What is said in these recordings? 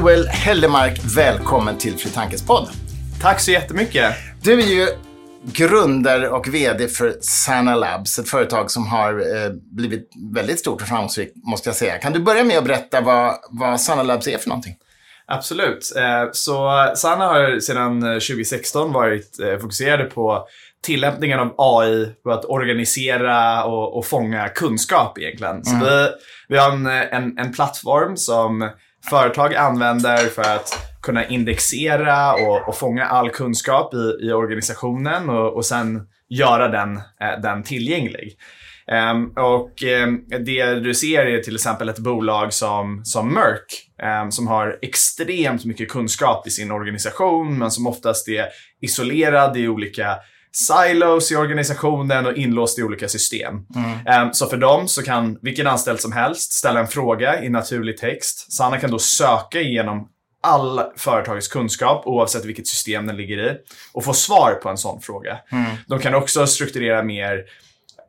Joel Hellemark, välkommen till Fri Tankes podd. Tack så jättemycket. Du är ju grundare och VD för Sana Labs, ett företag som har eh, blivit väldigt stort och framgångsrikt, måste jag säga. Kan du börja med att berätta vad, vad Sana Labs är för någonting? Absolut. Eh, så Sana har sedan 2016 varit eh, fokuserade på tillämpningen av AI på att organisera och, och fånga kunskap egentligen. Så mm. vi, vi har en, en, en plattform som företag använder för att kunna indexera och, och fånga all kunskap i, i organisationen och, och sen göra den, eh, den tillgänglig. Um, och um, det du ser är till exempel ett bolag som, som Merck um, som har extremt mycket kunskap i sin organisation men som oftast är isolerad i olika silos i organisationen och inlåst i olika system. Mm. Så för dem så kan vilken anställd som helst ställa en fråga i naturlig text. Sanna kan då söka igenom all företagets kunskap oavsett vilket system den ligger i och få svar på en sån fråga. Mm. De kan också strukturera mer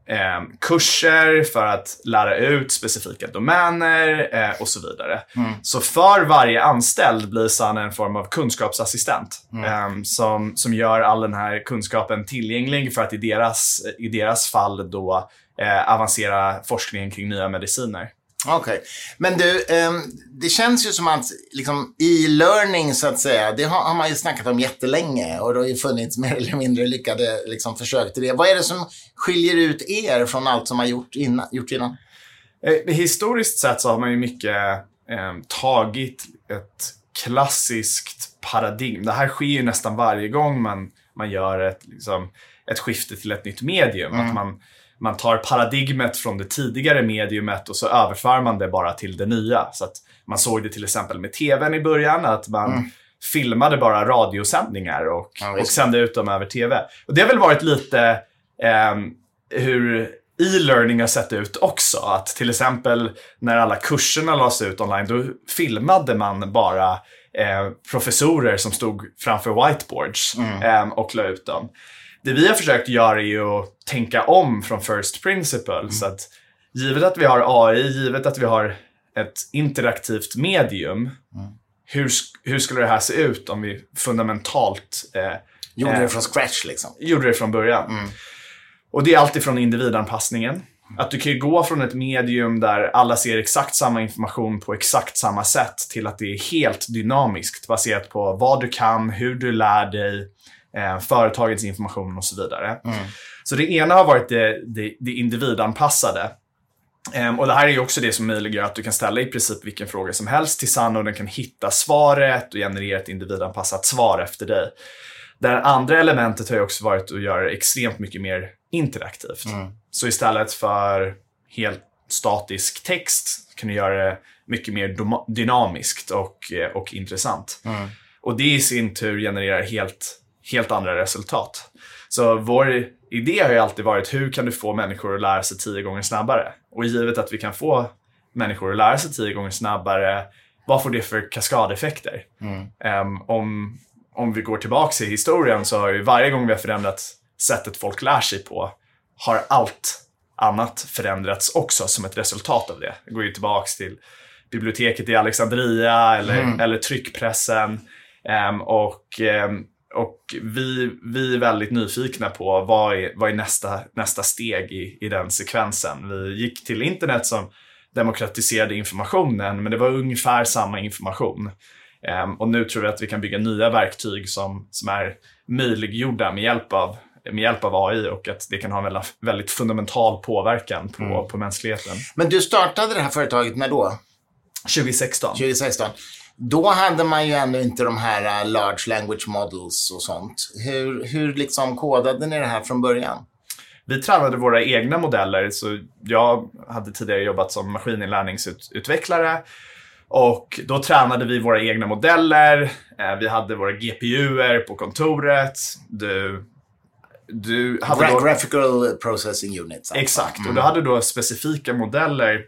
eh, kurser för att lära ut specifika domäner eh, och så vidare. Mm. Så för varje anställd blir Sana en form av kunskapsassistent mm. eh, som, som gör all den här kunskapen tillgänglig för att i deras, i deras fall då eh, avancera forskningen kring nya mediciner. Okej. Okay. Men du, eh, det känns ju som att liksom, e-learning så att säga, det har, har, man ju snackat om jättelänge och det har ju funnits mer eller mindre lyckade liksom, försök till det. Vad är det som skiljer ut er från allt som har gjort innan? Gjort innan? Eh, historiskt sett så har man ju mycket eh, tagit ett klassiskt paradigm. Det här sker ju nästan varje gång man, man gör ett, liksom, ett skifte till ett nytt medium. Mm. Att man man tar paradigmet från det tidigare mediumet och så överför man det bara till det nya. Så att man såg det till exempel med tvn i början, att man mm. filmade bara radiosändningar och, ja, och sände ut dem över tv. Och det har väl varit lite eh, hur e-learning har sett ut också. Att till exempel när alla kurserna lades ut online, då filmade man bara eh, professorer som stod framför whiteboards mm. eh, och la ut dem det vi har försökt göra är ju att tänka om från first principle. Mm. Så att givet att vi har AI, givet att vi har ett interaktivt medium, mm. hur, hur skulle det här se ut om vi fundamentalt eh, Gjorde det eh, från scratch liksom? Gjorde det från början. Mm. Och det är alltid individanpassningen. Att du kan gå från ett medium där alla ser exakt samma information på exakt samma sätt till att det är helt dynamiskt baserat på vad du kan, hur du lär dig, eh, företagets information och så vidare. Mm. Så det ena har varit det, det, det individanpassade. Um, och det här är ju också det som möjliggör att du kan ställa i princip vilken fråga som helst till Sanna och den kan hitta svaret och generera ett individanpassat svar efter dig. Det andra elementet har ju också varit att göra det extremt mycket mer interaktivt. Mm. Så istället för helt statisk text kan du göra det mycket mer dynamiskt och, eh, och intressant. Mm. Och det i sin tur genererar helt helt andra resultat. Så vår idé har ju alltid varit hur kan du få människor att lära sig tio gånger snabbare? Och givet att vi kan få människor att lära sig tio gånger snabbare, vad får det för kaskadeffekter? Mm. Um, om, om vi går tillbaka i historien så har ju varje gång vi har förändrat sättet folk lär sig på, har allt annat förändrats också som ett resultat av det. Det går ju tillbaka till biblioteket i Alexandria eller, mm. eller tryckpressen. Um, och um, och vi, vi är väldigt nyfikna på vad är, vad är nästa, nästa steg i, i den sekvensen. Vi gick till internet som demokratiserade informationen, men det var ungefär samma information. Um, och nu tror vi att vi kan bygga nya verktyg som, som är möjliggjorda med hjälp av med hjälp av AI och att det kan ha en väldigt, väldigt fundamental påverkan på, mm. på mänskligheten. Men du startade det här företaget när då? 2016. 2016. Då hade man ju ännu inte de här uh, large language models och sånt. Hur, hur liksom kodade ni det här från början? Vi tränade våra egna modeller. Så jag hade tidigare jobbat som maskininlärningsutvecklare. Och då tränade vi våra egna modeller. Eh, vi hade våra GPUer på kontoret. Du, du hade Gra då... Graphical Processing Units. Alltså. Exakt, mm. och du hade då specifika modeller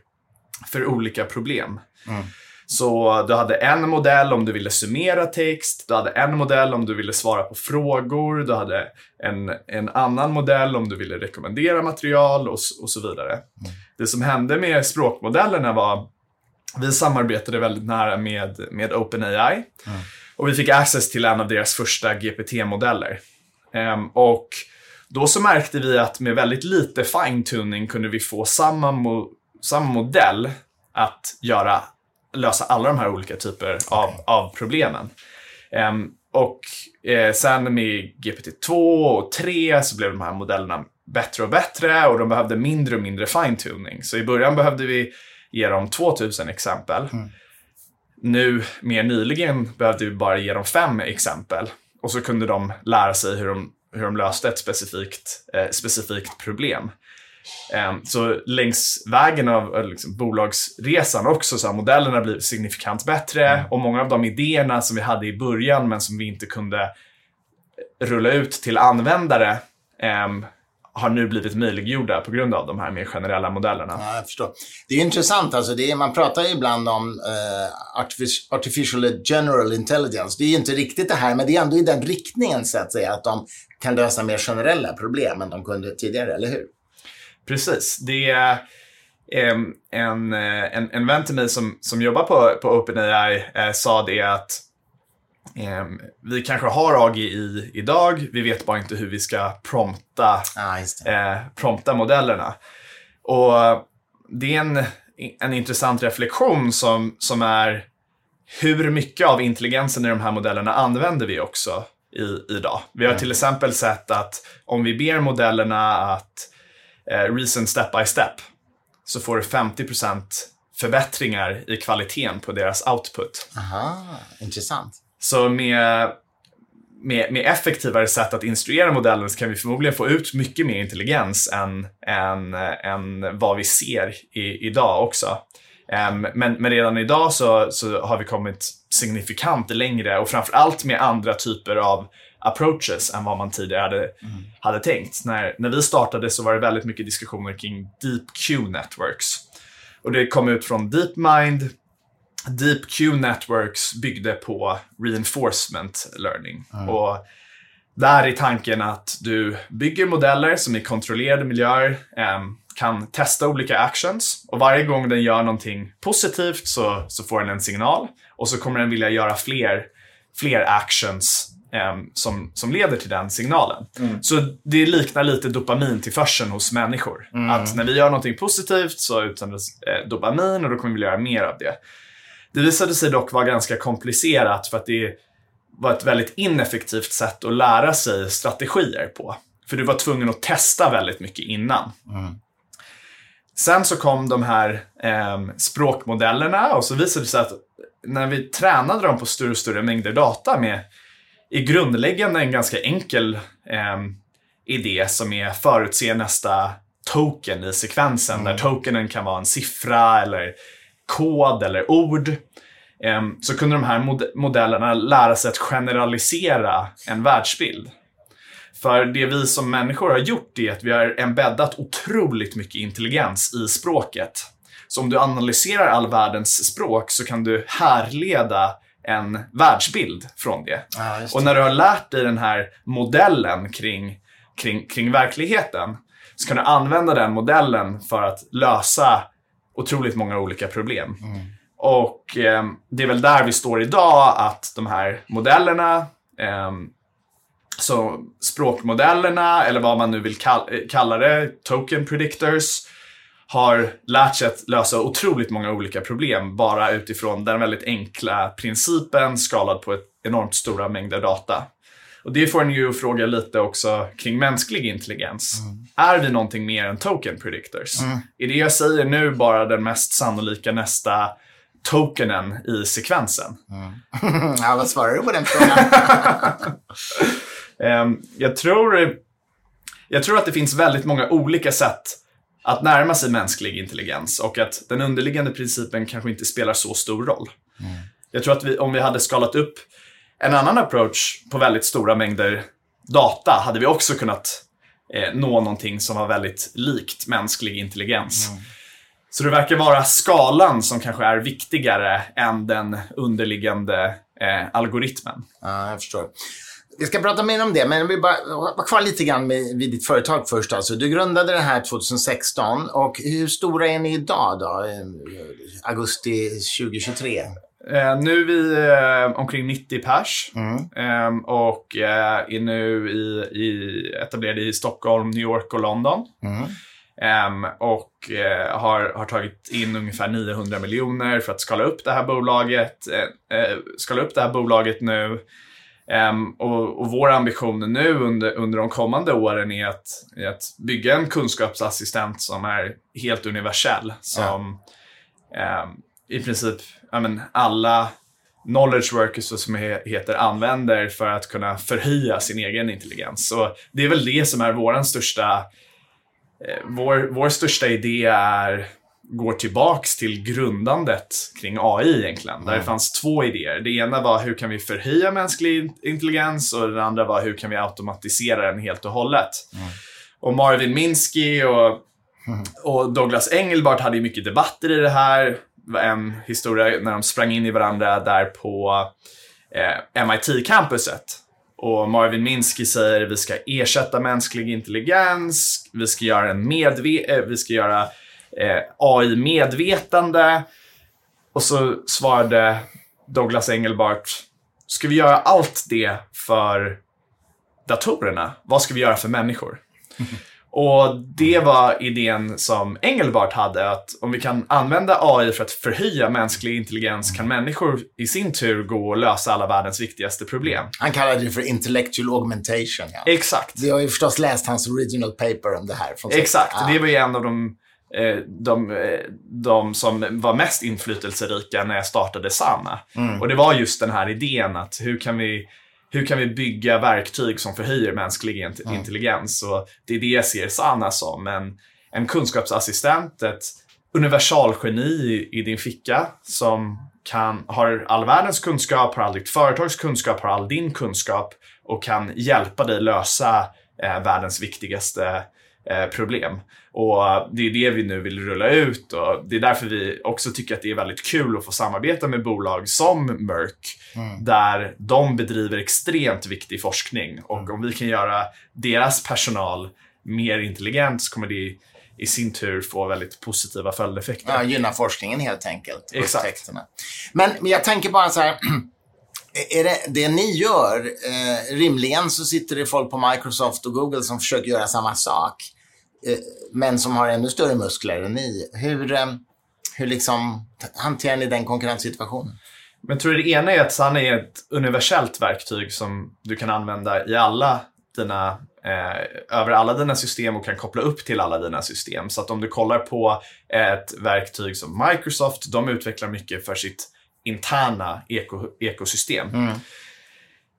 för olika problem. Mm. Så du hade en modell om du ville summera text, du hade en modell om du ville svara på frågor, du hade en, en annan modell om du ville rekommendera material och, och så vidare. Mm. Det som hände med språkmodellerna var vi samarbetade väldigt nära med, med OpenAI. Mm. Och vi fick access till en av deras första GPT-modeller. Um, och då så märkte vi att med väldigt lite fine-tuning kunde vi få samma, mo samma modell att göra, lösa alla de här olika typer av, av problemen. Um, och eh, sen med GPT-2 och 3 så blev de här modellerna bättre och bättre och de behövde mindre och mindre fine-tuning. Så i början behövde vi ge dem 2000 exempel. Mm. Nu, mer nyligen, behövde vi bara ge dem fem exempel. Och så kunde de lära sig hur de, hur de löste ett specifikt, eh, specifikt problem. Um, så längs vägen av liksom, bolagsresan också så har modellerna blivit signifikant bättre mm. och många av de idéerna som vi hade i början men som vi inte kunde rulla ut till användare um, har nu blivit möjliggjorda på grund av de här mer generella modellerna. Ja, jag förstår. Det är intressant, alltså är, man pratar ibland om uh, artificial general intelligence. Det är ju inte riktigt det här, men det är ändå i den riktningen så att säga, att de kan lösa mer generella problem än de kunde tidigare, eller hur? Precis. Det är en, en, en, en vän till mig som, som jobbar på, på OpenAI eh, sa det att eh, vi kanske har AGI idag, vi vet bara inte hur vi ska prompta, ah, eh, prompta modellerna. Och det är en, en intressant reflektion som, som är hur mycket av intelligensen i de här modellerna använder vi också i, idag? Vi har mm. till exempel sett att om vi ber modellerna att eh, reason step by step så får du 50% förbättringar i kvaliteten på deras output. Aha, intressant. Så med, med, med effektivare sätt att instruera modellen så kan vi förmodligen få ut mycket mer intelligens än, än, än vad vi ser i, idag också. Um, men, men, redan idag så, så har vi kommit signifikant längre och framförallt med andra typer av approaches än vad man tidigare hade, mm. hade tänkt. När, när vi startade så var det väldigt mycket diskussioner kring Deep Q Networks. Och det kom ut från DeepMind. Deep Q Networks byggde på reinforcement learning. Mm. Och där är tanken att du bygger modeller som i kontrollerade miljöer eh, kan testa olika actions och varje gång den gör någonting positivt så, så får den en signal och så kommer den vilja göra fler, fler actions som, som leder till den signalen. Mm. Så det liknar lite dopamintillförseln hos människor. Mm. Att när vi gör någonting positivt så utsöndras eh, dopamin och då kommer vi göra mer av det. Det visade sig dock vara ganska komplicerat för att det var ett väldigt ineffektivt sätt att lära sig strategier på. För du var tvungen att testa väldigt mycket innan. Mm. Sen så kom de här eh, språkmodellerna och så visade det sig att när vi tränade dem på större och större mängder data med i grundläggande en ganska enkel eh, idé som är förutse nästa token i sekvensen. Mm. Där tokenen kan vara en siffra eller kod eller ord. Eh, så kunde de här mod modellerna lära sig att generalisera en världsbild. För det vi som människor har gjort är att vi har embeddat otroligt mycket intelligens i språket. Så om du analyserar all världens språk så kan du härleda en världsbild från det. Ja, det. Och när du har lärt dig den här modellen kring, kring, kring verkligheten så kan du använda den modellen för att lösa otroligt många olika problem. Mm. Och eh, det är väl där vi står idag, att de här modellerna, eh, så språkmodellerna, eller vad man nu vill kalla det, token predictors, har lärt sig att lösa otroligt många olika problem bara utifrån den väldigt enkla principen skalad på ett enormt stora mängder data. Och det får en ju fråga lite också kring mänsklig intelligens. Mm. Är vi någonting mer än token predictors? Mm. Är det jag säger nu bara den mest sannolika nästa tokenen i sekvensen? Mm. ja, vad svarar du på den frågan? um, jag, tror, jag tror att det finns väldigt många olika sätt att närma sig mänsklig intelligens och att den underliggande principen kanske inte spelar så stor roll. Mm. Jag tror att vi, om vi hade skalat upp en annan approach på väldigt stora mängder data hade vi också kunnat eh, nå någonting som var väldigt likt mänsklig intelligens. Mm. Så det verkar vara skalan som kanske är viktigare än den underliggande eh, algoritmen. Ja, jag förstår. Vi ska prata mer om det, men vill bara vara kvar lite grann med, vid ditt företag först. Alltså. Du grundade det här 2016 och hur stora är ni idag då? Eh, Augusti 2023? Eh, nu är vi eh, omkring 90 pers eh, och eh, är nu i, i, etablerade i Stockholm, New York och London. Ehm, och eh, har, har tagit in ungefär 900 miljoner för att skala upp det här bolaget, eh, skala upp det här bolaget nu. Um, och, och vår ambition nu under, under de kommande åren är att, är att bygga en kunskapsassistent som är helt universell. Som ehm, i princip men alla knowledge workers som heter använder för att kunna förhöja sin egen intelligens. Så det är väl det som är vår största eh, vår, vår största idé är går tillbaks till grundandet kring AI egentligen. Där det fanns två idéer. Det ena var hur kan vi förhöja mänsklig in- intelligens och den andra var hur kan vi automatisera den helt och hållet. Och Marvin Minsky och, och Douglas Engelbart hade ju mycket debatter i det här. En historia när de sprang in i varandra där på eh, MIT-campuset. Och Marvin Minsky säger vi ska ersätta mänsklig intelligens, vi ska göra, en medve- eh, vi ska göra eh, AI medvetande. Och så svarade Douglas Engelbart, ska vi göra allt det för datorerna? Vad ska vi göra för människor? Och det var idén som Engelbart hade, att om vi kan använda AI för att förhöja mänsklig intelligens kan människor i sin tur gå och lösa alla världens viktigaste problem. Han kallade det för intellectual augmentation. Ja. Exakt. Vi har ju förstås läst hans original paper om det här. Exakt, Ja. det var ju en av de, de, eh, de som var mest inflytelserika när jag startade Sana. Och det var just den här idén att hur kan vi hur kan vi bygga verktyg som förhöjer mänsklig int- intelligens? Och det är det jag ser Sana som. En, en kunskapsassistent, ett universalgeni i, i din ficka som kan, har all världens kunskap, har all ditt företags kunskap, har all din kunskap och kan hjälpa dig lösa eh, världens viktigaste eh, problem. Och det är det vi nu vill rulla ut och det är därför vi också tycker att det är väldigt kul att få samarbeta med bolag som Merck där de bedriver extremt viktig forskning och om vi kan göra deras personal mer intelligent så kommer det i sin tur få väldigt positiva följdeffekter. Ja, gynna forskningen helt enkelt. Exakt. Upptäckterna. Men, men jag tänker bara så här. Är det, det ni gör, eh, rimligen så sitter det folk på Microsoft och Google som försöker göra samma sak. Eh, men som har ännu större muskler än ni. Hur, eh, hur liksom hanterar ni den konkurrenssituationen? Men tror du det ena är att Sun är ett universellt verktyg som du kan använda i alla dina, eh, över alla dina system och kan koppla upp till alla dina system. Så att om du kollar på ett verktyg som Microsoft, de utvecklar mycket för sitt interna eko, ekosystem.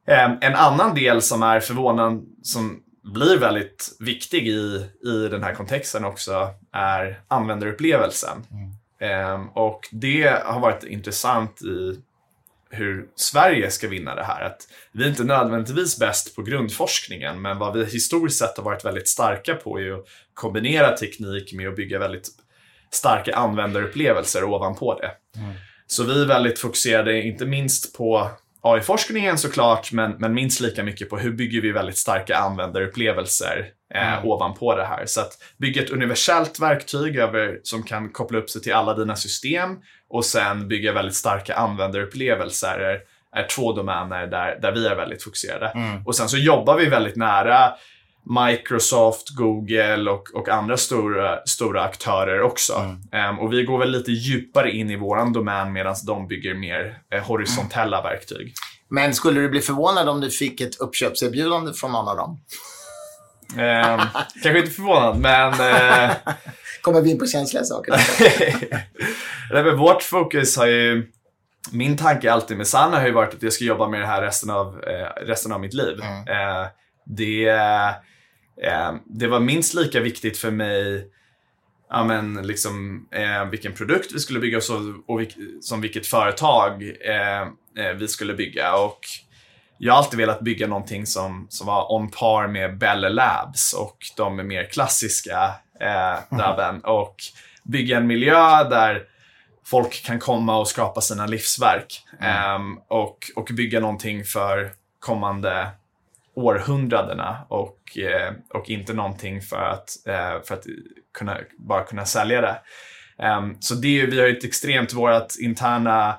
Eh, en annan del som är förvånande, som blir väldigt viktig i, i den här kontexten också, är användarupplevelsen. Eh, och det har varit intressant i hur Sverige ska vinna det här. Att vi är inte nödvändigtvis bäst på grundforskningen, men vad vi historiskt sett har varit väldigt starka på är att kombinera teknik med att bygga väldigt starka användarupplevelser ovanpå det. Så vi är väldigt fokuserade, inte minst på AI-forskningen såklart, men, men minst lika mycket på hur bygger vi väldigt starka användarupplevelser eh, ovanpå det här. Så att bygga ett universellt verktyg över, som kan koppla upp sig till alla dina system och sen bygga väldigt starka användarupplevelser är, är två domäner där, där vi är väldigt fokuserade. Och sen så jobbar vi väldigt nära Microsoft, Google och, och andra stora, stora aktörer också. Ehm, och vi går väl lite djupare in i våran domän medan de bygger mer eh, horisontella verktyg. Men skulle du bli förvånad om du fick ett uppköpserbjudande från någon av dem? Ehm, kanske inte förvånad, men eh, Kommer vi in på känsliga saker? Nej, men vårt fokus har ju... Min tanke alltid med Sanna har ju varit att jag ska jobba med det här resten av, eh, resten av mitt liv. Eh, det, eh, det var minst lika viktigt för mig ja, men liksom, eh, vilken produkt vi skulle bygga och, så, och vilk, som vilket företag eh, eh, vi skulle bygga. Och jag har alltid velat bygga någonting som, som var on par med Bell Labs och de mer klassiska eh, dabben. Och bygga en miljö där folk kan komma och skapa sina livsverk. Ehm, och, och bygga någonting för kommande århundradena och, eh, och inte någonting för att, eh, för att kunna, bara kunna sälja det. Um, så det, vi har ett extremt, vårt interna,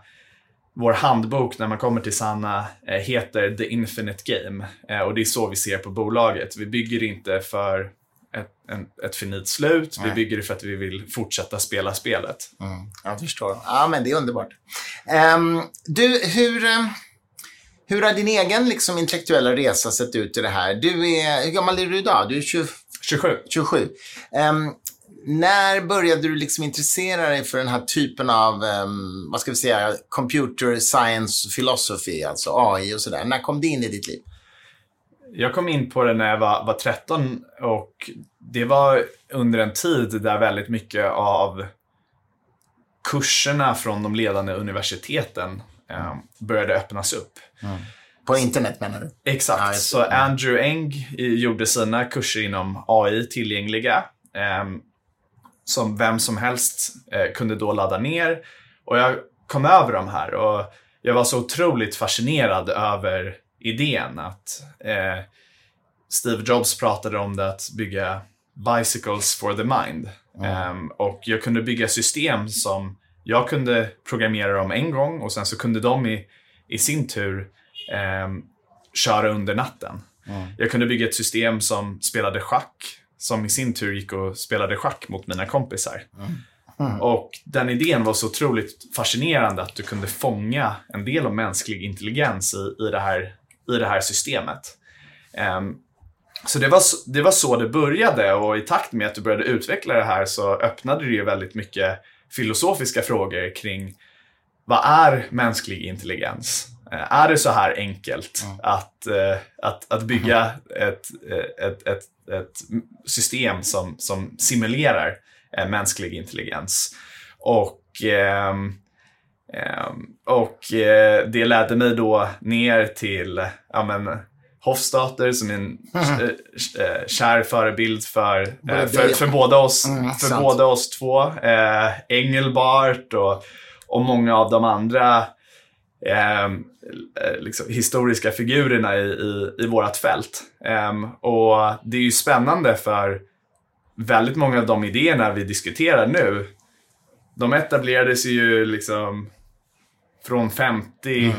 vår handbok när man kommer till Sanna eh, heter The Infinite Game. Och det är så vi ser på bolaget. Vi bygger inte för ett, en, ett finit slut, Nej. vi bygger det för att vi vill fortsätta spela spelet. Mm, jag förstår. Ja, men det är underbart. Um, du, hur... Um... Hur har din egen liksom, intellektuella resa sett ut i det här? Du är, hur gammal är du idag? Du är 20, 27. 27. Um, när började du liksom intressera dig för den här typen av, um, vad ska vi säga, computer science philosophy, alltså AI och sådär? När kom det in i ditt liv? Jag kom in på det när jag var, var 13 och det var under en tid där väldigt mycket av kurserna från de ledande universiteten um, började öppnas upp. Mm. På internet menar du? Exakt. Ja, så Andrew Eng gjorde sina kurser inom AI tillgängliga. Um, som vem som helst uh, kunde då ladda ner. Och jag kom över de här och jag var så otroligt fascinerad över idén att uh, Steve Jobs pratade om det att bygga bicycles for the mind. Mm. Um, och jag kunde bygga system som jag kunde programmera dem en gång och sen så kunde de i, i sin tur eh, köra under natten. Mm. Jag kunde bygga ett system som spelade schack, som i sin tur gick och spelade schack mot mina kompisar. Mm. Och den idén var så otroligt fascinerande att du kunde fånga en del av mänsklig intelligens i, i, det, här, i det här systemet. Um, så det var, det var så det började och i takt med att du började utveckla det här så öppnade det ju väldigt mycket filosofiska frågor kring vad är mänsklig intelligens? Eh, är det så här enkelt mm. att, eh, att, att bygga ett, eh, ett, ett, ett system som, som simulerar mänsklig intelligens? Och, ehm, ehm, och det ledde mig då ner till ja, men, Hofstadter som är en kär förebild för, för, för, båda, oss, mm, för båda oss två. Engelbart och, och många av de andra äh, liksom, historiska figurerna i, i, i vårt fält. Äh, och Det är ju spännande för väldigt många av de idéerna vi diskuterar nu, de etablerades ju liksom från 50 mm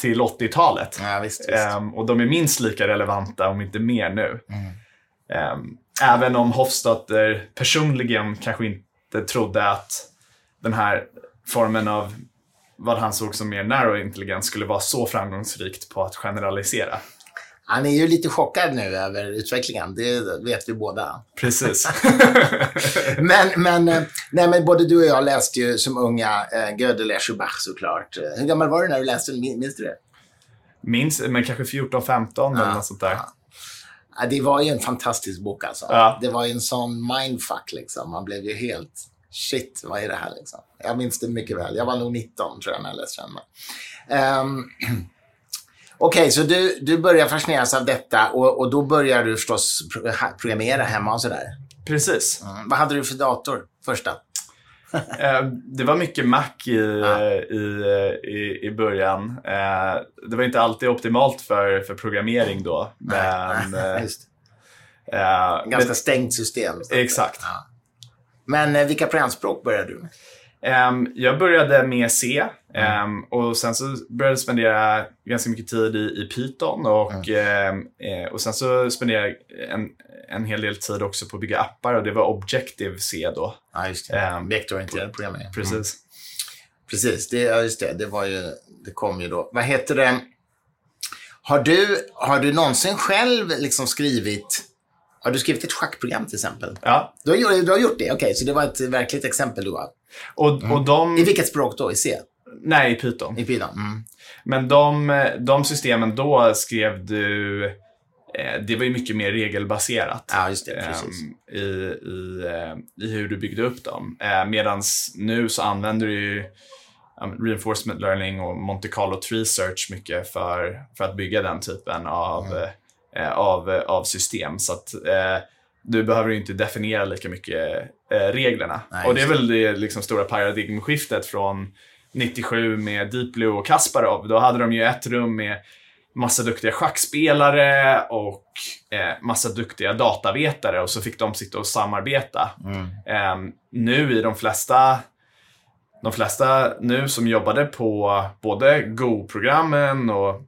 till 80-talet. Ja. Um, och de är minst lika relevanta, om inte mer nu. Mm. Um, även om Hofstadter personligen kanske inte trodde att den här formen av vad han såg som mer narrow intelligens skulle vara så framgångsrikt på att generalisera. Han är ju lite chockad nu över utvecklingen, det vet vi båda. Precis. men, men, eh, nej, men både du och jag läste ju som unga eh, Gödel Bach såklart. Hur gammal var du när du läste den? Minns du det? Minns, men kanske 14, 15 ja, eller något sånt där. Ja. Det var ju en fantastisk bok alltså. Ja. Det var ju en sån mindfuck liksom. Man blev ju helt shit, vad är det här liksom? Jag minns det mycket väl. Jag var nog 19 tror jag när jag läste den. Um, Okej, okay, så du, du börjar fascineras av detta och, och då börjar du förstås programmera hemma och sådär? Precis. Mm. Vad hade du för dator första? Eh, det var mycket Mac i, ja. i, i, i början. Eh, det var inte alltid optimalt för, för programmering då. Men, Ganska men, stängt system. Exakt. Ja. Men vilka programspråk började du med? Um, jag började med C um, och sen så började jag spendera ganska mycket tid i, i Python och, mm. um, och sen så spenderade jag en, en hel del tid också på att bygga appar och det var Objective-C då. Ja, just det. Vektororienterad programmering. Precis. Mm. Precis, det, ja, just det. Det, var ju, det kom ju då. Vad heter det? Har du, har du någonsin själv liksom skrivit har du skrivit ett schackprogram till exempel? Ja. Du har, du har gjort det? Okej, okay, så det var ett verkligt exempel då? Och, mm. och de... I vilket språk då? I C? Nej, i Python. I Python. Mm. Men de, de systemen då skrev du... Eh, det var ju mycket mer regelbaserat. Ja, just det. Precis. Eh, i, i, eh, I hur du byggde upp dem. Eh, Medan nu så använder du ju reinforcement learning och Monte Carlo tree search mycket för, för att bygga den typen av, mm. Eh, av, av system. Så att eh, du behöver inte definiera lika mycket eh, reglerna. Nej, och det är väl det liksom, stora paradigmskiftet från 97 med Deep Blue och Kasparov. Då hade de ju ett rum med massa duktiga schackspelare och eh, massa duktiga datavetare och så fick de sitta och samarbeta. Eh, nu i de flesta de flesta nu som jobbade på både Go-programmen och,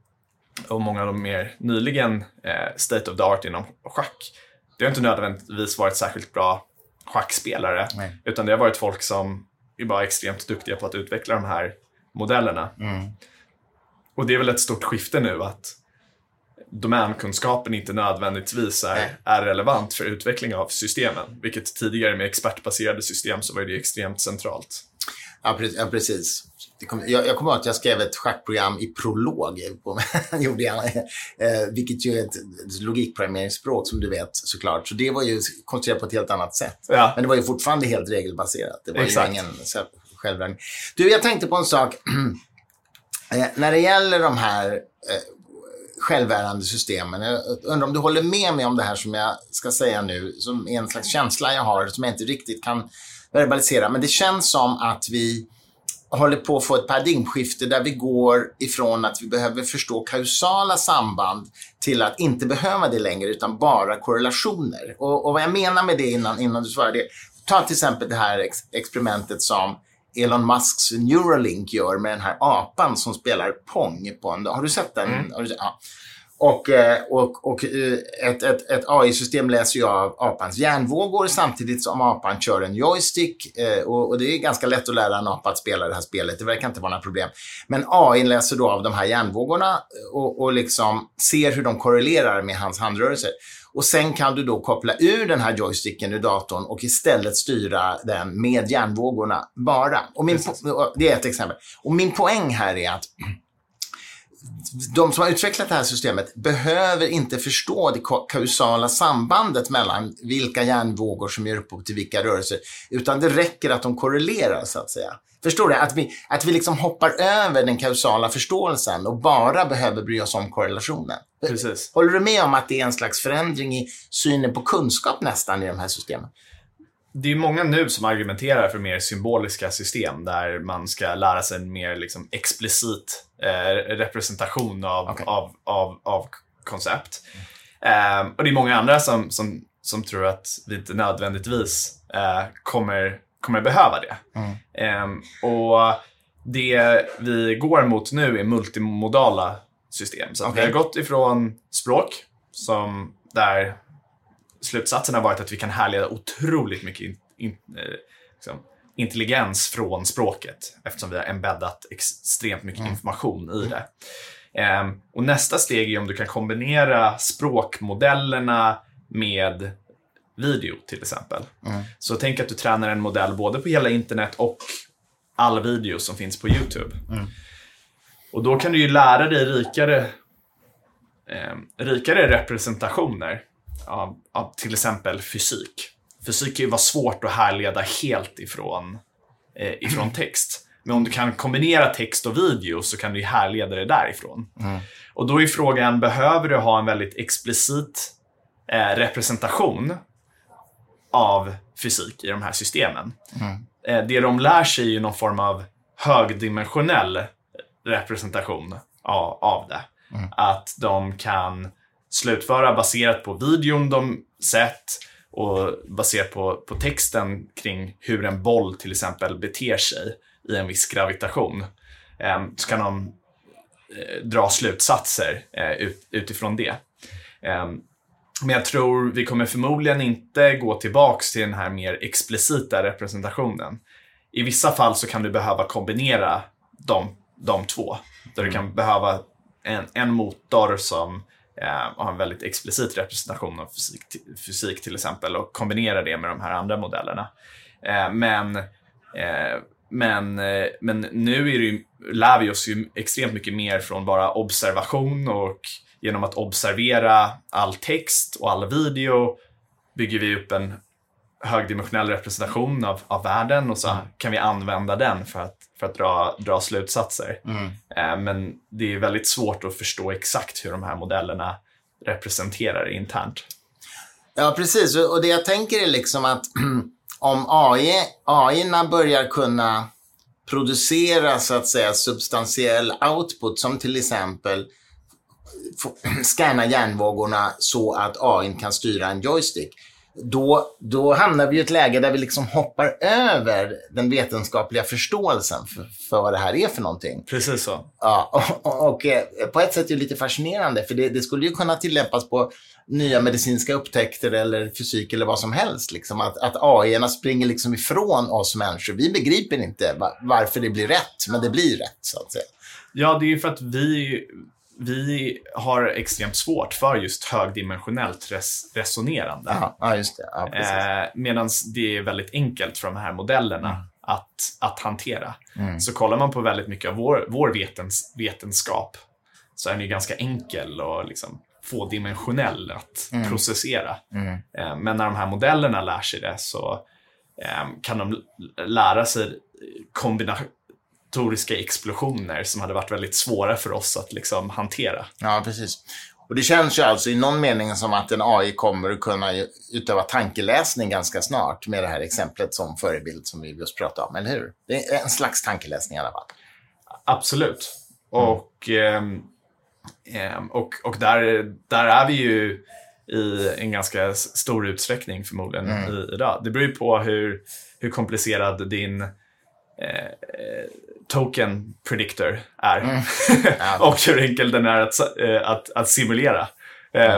och många av de mer nyligen eh, state of the art inom schack. Det har inte nödvändigtvis varit särskilt bra schackspelare. Nej. Utan det har varit folk som är bara extremt duktiga på att utveckla de här modellerna. Och det är väl ett stort skifte nu att domänkunskapen inte nödvändigtvis är, Nej. är relevant för utveckling av systemen. Vilket tidigare med expertbaserade system så var det extremt centralt. Ja precis. Kom, jag, jag kommer ihåg att jag skrev ett schackprogram i prolog. Gjorde jag, eh, vilket ju är ett, logikprogrammeringsspråk som du vet såklart. Så det var ju konstruerat på ett helt annat sätt. Ja. Men det var ju fortfarande helt regelbaserat. Det var Exakt. ju ingen självlärning. Du, jag tänkte på en sak. eh, när det gäller de här eh, självlärande systemen. Jag undrar om du håller med mig om det här som jag ska säga nu, som är en slags känsla jag har, som jag inte riktigt kan verbalisera. Men det känns som att vi håller på att få ett paradigmskifte där vi går ifrån att vi behöver förstå kausala samband till att inte behöva det längre utan bara korrelationer. Och, och vad jag menar med det innan, innan du svarar det, ta till exempel det här ex experimentet som Elon Musks Neuralink gör med den här apan som spelar Pong på en Har du sett den? Sett? Ja. Och, eh, och, och eh, ett, ett, ett AI-system läser ju av apans hjärnvågor samtidigt som apan kör en joystick. eh, Och, och det är ganska lätt att lära en apa att spela det här spelet. Det verkar inte vara några problem. Men AI läser då av de här hjärnvågorna och, och liksom ser hur de korrelerar med hans handrörelser. Och sen kan du då koppla ur den här joysticken ur datorn och istället styra den med hjärnvågorna bara. Och min, det är ett exempel. Och min poäng här är att de som har utvecklat det här systemet behöver inte förstå det ka- kausala sambandet mellan vilka hjärnvågor som ger upphov till vilka rörelser, utan det räcker att de korrelerar så att säga. Förstår du? Att vi, att vi liksom hoppar över den kausala förståelsen och bara behöver bry oss om korrelationen. Precis. Håller du med om att det är en slags förändring i synen på kunskap nästan i de här systemen? Det är många nu som argumenterar för mer symboliska system där man ska lära sig en mer liksom, explicit eh, representation av, Okej. av, av, av koncept. Eh, och det är många andra som, som, som tror att vi inte nödvändigtvis eh, kommer, kommer behöva det. Eh, och det vi går mot nu är multimodala system. Så Okej. vi har gått ifrån språk, som där slutsatsen har varit att vi kan härleda otroligt mycket in, in, eh, liksom, intelligens från språket eftersom vi har embeddat extremt mycket information i det. Ehm, och nästa steg är om du kan kombinera språkmodellerna med video till exempel. Så tänk att du tränar en modell både på hela internet och all video som finns på YouTube. Och då kan du ju lära dig rikare, eh, rikare representationer av, av till exempel fysik. Fysik kan ju vara svårt att härleda helt ifrån, eh, ifrån text. Men om du kan kombinera text och video så kan du ju härleda det därifrån. Och då är frågan, behöver du ha en väldigt explicit eh, representation av fysik i de här systemen? Eh, det de lär sig är ju någon form av högdimensionell representation av, av det. Att de kan slutföra baserat på videon de sett och baserat på, på texten kring hur en boll till exempel beter sig i en viss gravitation. Eh, så kan de eh, dra slutsatser eh, ut, utifrån det. Eh, men jag tror vi kommer förmodligen inte gå tillbaks till den här mer explicita representationen. I vissa fall så kan du behöva kombinera de, de två. Där du kan behöva en, en motor som eh, har en väldigt explicit representation av fysik, fysik till exempel och kombinera det med de här andra modellerna. Eh, men, eh, men, eh, men nu är det ju, lär vi oss ju extremt mycket mer från bara observation och genom att observera all text och all video bygger vi upp en högdimensionell representation av, av världen och så kan vi använda den för att, för att dra, dra slutsatser. Eh, men det är väldigt svårt att förstå exakt hur de här modellerna representerar internt. Ja, precis. Och och det jag tänker är liksom att om AI, AI börjar kunna producera så att säga substantiell output som till exempel scanna hjärnvågorna så att AI kan styra en joystick. Då, då hamnar vi i ett läge där vi liksom hoppar över den vetenskapliga förståelsen för, för vad det här är för någonting. Precis så. Ja, och, och, och eh, på ett sätt är det lite fascinerande, för det, det, skulle ju kunna tillämpas på nya medicinska upptäckter eller fysik eller vad som helst. Liksom. Att, att AI springer liksom ifrån oss människor. Vi begriper inte varför det blir rätt, men det blir rätt, så att säga. Ja, det är ju för att vi, vi har extremt svårt för just högdimensionellt res resonerande. Aha, ja, just det. Ja, eh, Medan det är väldigt enkelt för de här modellerna mm. att, att hantera. Mm. Så kollar man på väldigt mycket av vår, vår vetens, vetenskap så är den ju ganska enkel och liksom tvådimensionell att mm. processera. Mm. Eh, men när de här modellerna lär sig det så eh, kan de lära sig kombinatoriska explosioner som hade varit väldigt svåra för oss att liksom hantera. Ja, precis. Och det känns ju alltså i någon mening som att en AI kommer att kunna utöva tankeläsning ganska snart med det här exemplet som förebild som vi just pratade om, eller hur? Det är en slags tankeläsning i alla fall. Absolut. Och eh, Ehm, och och där, där är vi ju i en ganska stor utsträckning förmodligen mm. i, idag. Det beror ju på hur, hur komplicerad din eh, token predictor är. Mm. och hur enkel den är att, eh, att, att simulera.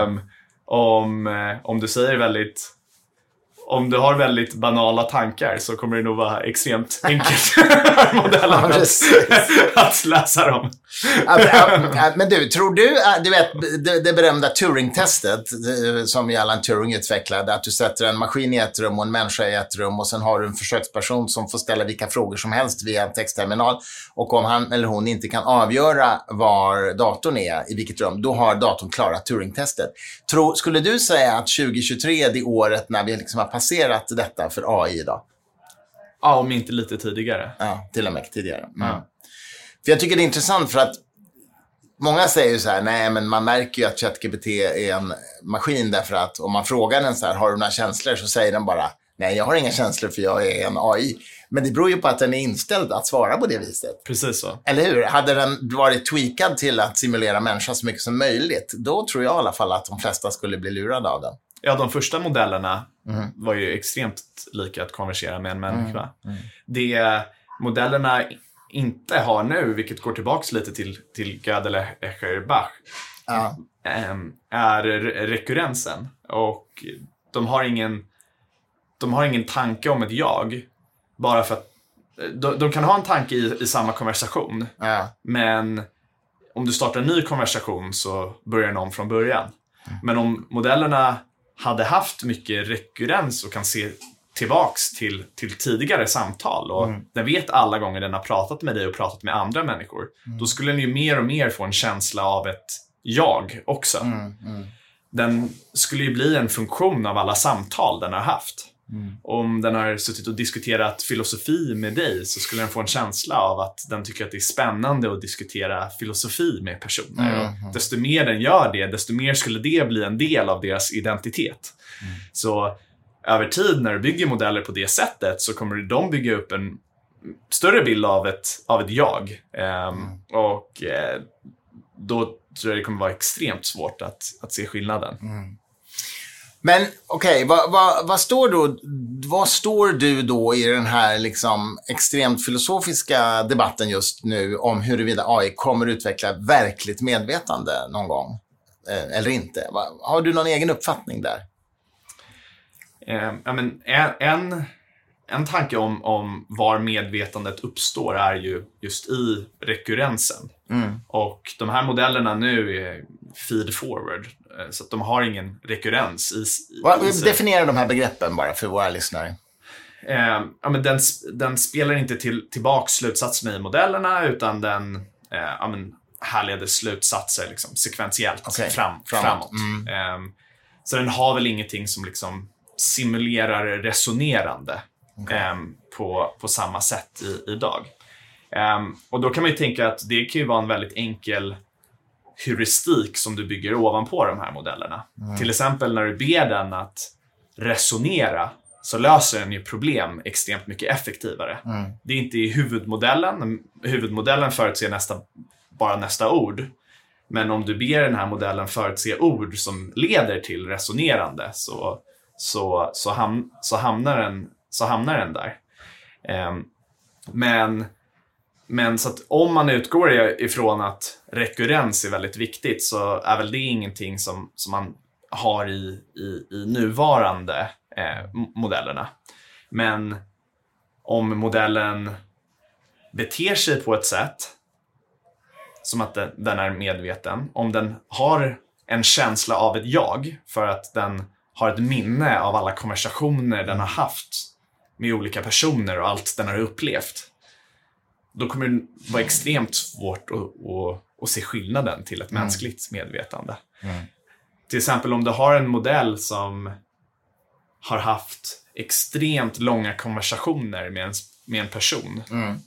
Um, om, eh, om du säger väldigt om du har väldigt banala tankar så kommer det nog vara extremt enkelt modellen ja, att, att läsa dem. Men du, tror du, du vet det, det berömda Turing-testet som Alan Turing utvecklade, att du sätter en maskin i ett rum och en människa i ett rum och sen har du en försöksperson som får ställa vilka frågor som helst via en textterminal och om han eller hon inte kan avgöra var datorn är, i vilket rum, då har datorn klarat Turing-testet. skulle du säga att 2023 är det året när vi liksom har passerat detta för AI idag. Ja, om inte lite tidigare. Ja, till och med tidigare. Mm. Ja. För jag tycker det är intressant för att många säger ju så här, nej men man märker ju att ChatGPT är en maskin därför att om man frågar den så här, har du några känslor? Så säger den bara, nej jag har inga känslor för jag är en AI. Men det beror ju på att den är inställd att svara på det viset. Precis så. Eller hur? Hade den varit tweakad till att simulera människan så mycket som möjligt, då tror jag i alla fall att de flesta skulle bli lurade av den. Ja, de första modellerna mm. var ju extremt lika att konversera med en människa. Mm. Mm. Det modellerna inte har nu, vilket går tillbaka lite till, till Gödel, Escher, Bach, ja. Ehm, är rekurrensen. Och de har ingen de har ingen tanke om ett jag. Bara för att de, de kan ha en tanke i, i samma konversation. Ja. Men om du startar en ny konversation så börjar den om från början. Mm. Men om modellerna hade haft mycket rekurrens och kan se tillbaks till, till tidigare samtal och mm. den vet alla gånger den har pratat med dig och pratat med andra människor. Mm. Då skulle den ju mer och mer få en känsla av ett jag också. Mm. mm. Den skulle ju bli en funktion av alla samtal den har haft. Mm. Om den har suttit och diskuterat filosofi med dig så skulle den få en känsla av att den tycker att det är spännande att diskutera filosofi med personer. Mm. Och desto mer den gör det, desto mer skulle det bli en del av deras identitet. Så över tid när du bygger modeller på det sättet så kommer de bygga upp en större bild av ett, av ett jag. Um, och eh, då tror jag det kommer vara extremt svårt att, att se skillnaden. Mm. Men okej, okay, vad, vad, vad, står vad står du då i den här liksom extremt filosofiska debatten just nu om huruvida AI kommer utveckla verkligt medvetande någon gång? Eh, eller inte? Har du någon egen uppfattning där? Eh, ja, men en, en tanke om, om var medvetandet uppstår är ju just i rekurrensen. Mm. Och de här modellerna nu är feed forward. Eh, så de har ingen rekurrens i, i, i Definiera de här begreppen bara för våra lyssnare. Eh, ja, men den, den spelar inte till, tillbaka slutsatserna i modellerna utan den eh, ja, men, härleder slutsatser liksom, sekventiellt okay. fram, framåt. framåt. Mm. Eh, så den har väl ingenting som liksom simulerar resonerande okay. eh, på, på samma sätt i, idag. Um, och då kan man ju tänka att det kan ju vara en väldigt enkel heuristik som du bygger ovanpå de här modellerna. Mm. Till exempel när du ber den att resonera så löser den ju problem extremt mycket effektivare. Mm. Det är inte i huvudmodellen. Huvudmodellen förutser nästa, bara nästa ord. Men om du ber den här modellen förutse ord som leder till resonerande så, så, så, ham, så, hamnar, den, så hamnar den där. Ehm, men, men så att om man utgår ifrån att rekurrens är väldigt viktigt så är väl det ingenting som, som man har i, i, i nuvarande eh, modellerna. Men om modellen beter sig på ett sätt som att den, den är medveten, om den har en känsla av ett jag för att den har ett minne av alla konversationer den har haft med olika personer och allt den har upplevt. Då kommer det vara extremt svårt att, att, att se skillnaden till ett mm. mänskligt medvetande. Mm. Till exempel om du har en modell som har haft extremt långa konversationer med en, med en person. Mm.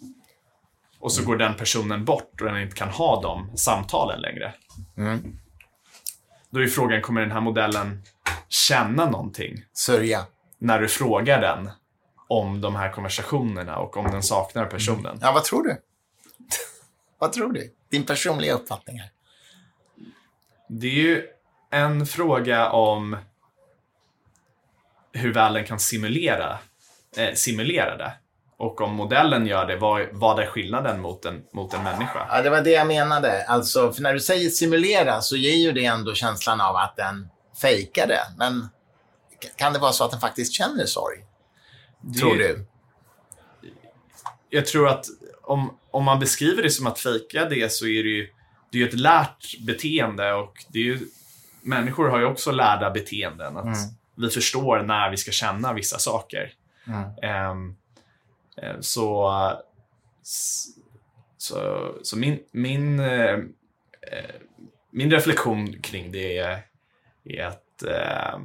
Och så går den personen bort och den inte kan ha de samtalen längre. Mm. Då är frågan, kommer den här modellen känna någonting? Sörja. När du frågar den om de här konversationerna och om den saknar personen. Mm. Ja, vad tror du? vad tror du? Din personliga uppfattning här. Det är ju en fråga om hur väl den kan simulera, eh, simulera det. Och om modellen gör det, vad, vad är skillnaden mot en, mot en människa? Ja, det var det jag menade. Alltså, för när du säger simulera så ger ju det ändå känslan av att den fejkar det. Men kan det vara så att den faktiskt känner sorg? Det, tror du? Jag tror att om, om man beskriver det som att fejka det så är det ju det är ett lärt beteende och det är ju, människor har ju också lärda beteenden. Att mm. Vi förstår när vi ska känna vissa saker. Mm. Um, så, så, så min, min, uh, min reflektion kring det är, är att uh,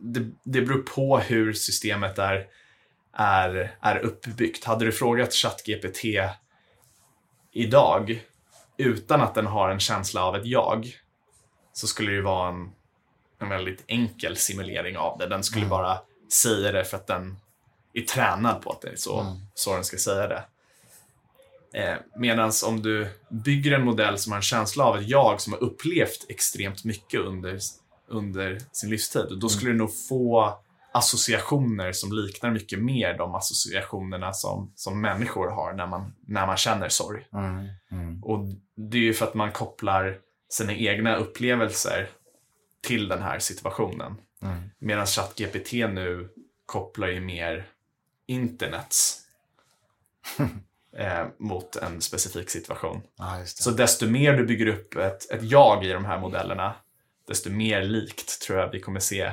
det, det beror på hur systemet är, är, är uppbyggt. Hade du frågat ChatGPT idag utan att den har en känsla av ett jag så skulle det vara en, en väldigt enkel simulering av det. Den skulle mm. bara säga det för att den är tränad på att det är så, mm. så den ska säga det. Eh, Medan om du bygger en modell som har en känsla av ett jag som har upplevt extremt mycket under under sin livstid. Då skulle mm. du nog få associationer som liknar mycket mer de associationerna som, som människor har när man, när man känner sorg. Mm. Mm. Och Det är ju för att man kopplar sina egna upplevelser till den här situationen. Mm. Medan ChatGPT nu kopplar ju mer internets eh, mot en specifik situation. Ah, Så desto mer du bygger upp ett, ett jag i de här modellerna, desto mer likt tror jag vi kommer se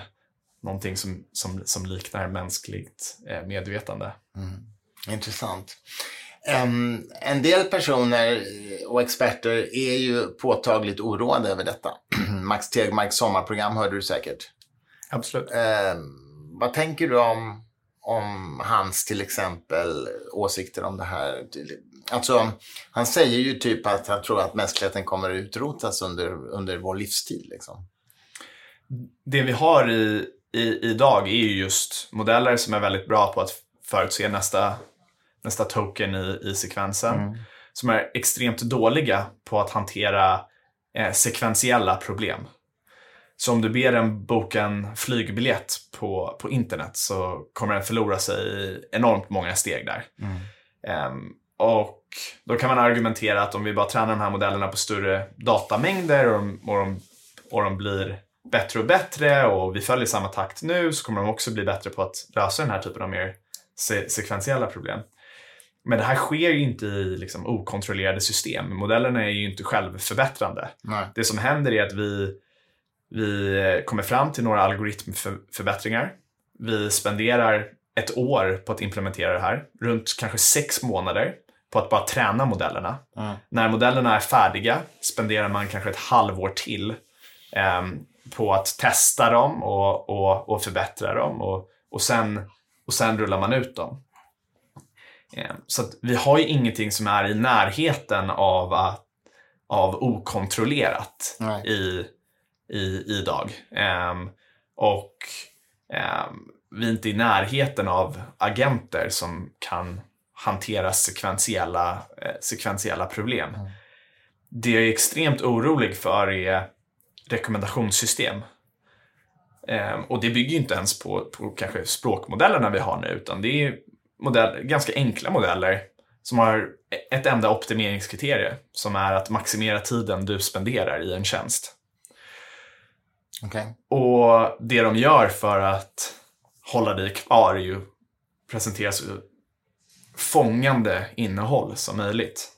någonting som, som, som liknar mänskligt eh, medvetande. Mm. Intressant. Um, en del personer och experter är ju påtagligt oroade över detta. Max Tegmarks sommarprogram hörde du säkert. Absolut. Um, vad tänker du om, om hans till exempel åsikter om det här? Alltså, han säger ju typ att han tror att mänskligheten kommer att utrotas under, under vår livstid. Liksom. Det vi har i, i, idag är ju just modeller som är väldigt bra på att förutse nästa, nästa token i, i sekvensen. Mm. Som är extremt dåliga på att hantera eh, sekventiella problem. Så om du ber den boka en flygbiljett på, på internet så kommer den förlora sig i enormt många steg där. Mm. Um, och då kan man argumentera att om vi bara tränar de här modellerna på större datamängder och de, och de, och de blir bättre och bättre och vi följer samma takt nu så kommer de också bli bättre på att lösa den här typen av mer se sekventiella problem. Men det här sker ju inte i liksom, okontrollerade system. Modellerna är ju inte självförbättrande. Nej. Det som händer är att vi, vi kommer fram till några algoritmförbättringar. Vi spenderar ett år på att implementera det här. Runt kanske sex månader på att bara träna modellerna. Mm. När modellerna är färdiga spenderar man kanske ett halvår till eh, på att testa dem och, och, och förbättra dem och, och, sen, och sen rullar man ut dem. Eh, så vi har ju ingenting som är i närheten av, att, av okontrollerat i, i, idag. Eh, och eh, vi är inte i närheten av agenter som kan hantera sekventiella eh, sekventiella problem. Det jag är extremt orolig för är rekommendationssystem. Ehm, och det bygger ju inte ens på, på kanske språkmodellerna vi har nu, utan det är modell, ganska enkla modeller som har ett enda optimeringskriterium, som är att maximera tiden du spenderar i en tjänst. Okej. Och det de gör för att hålla dig kvar är ju presentera så fångande innehåll som möjligt.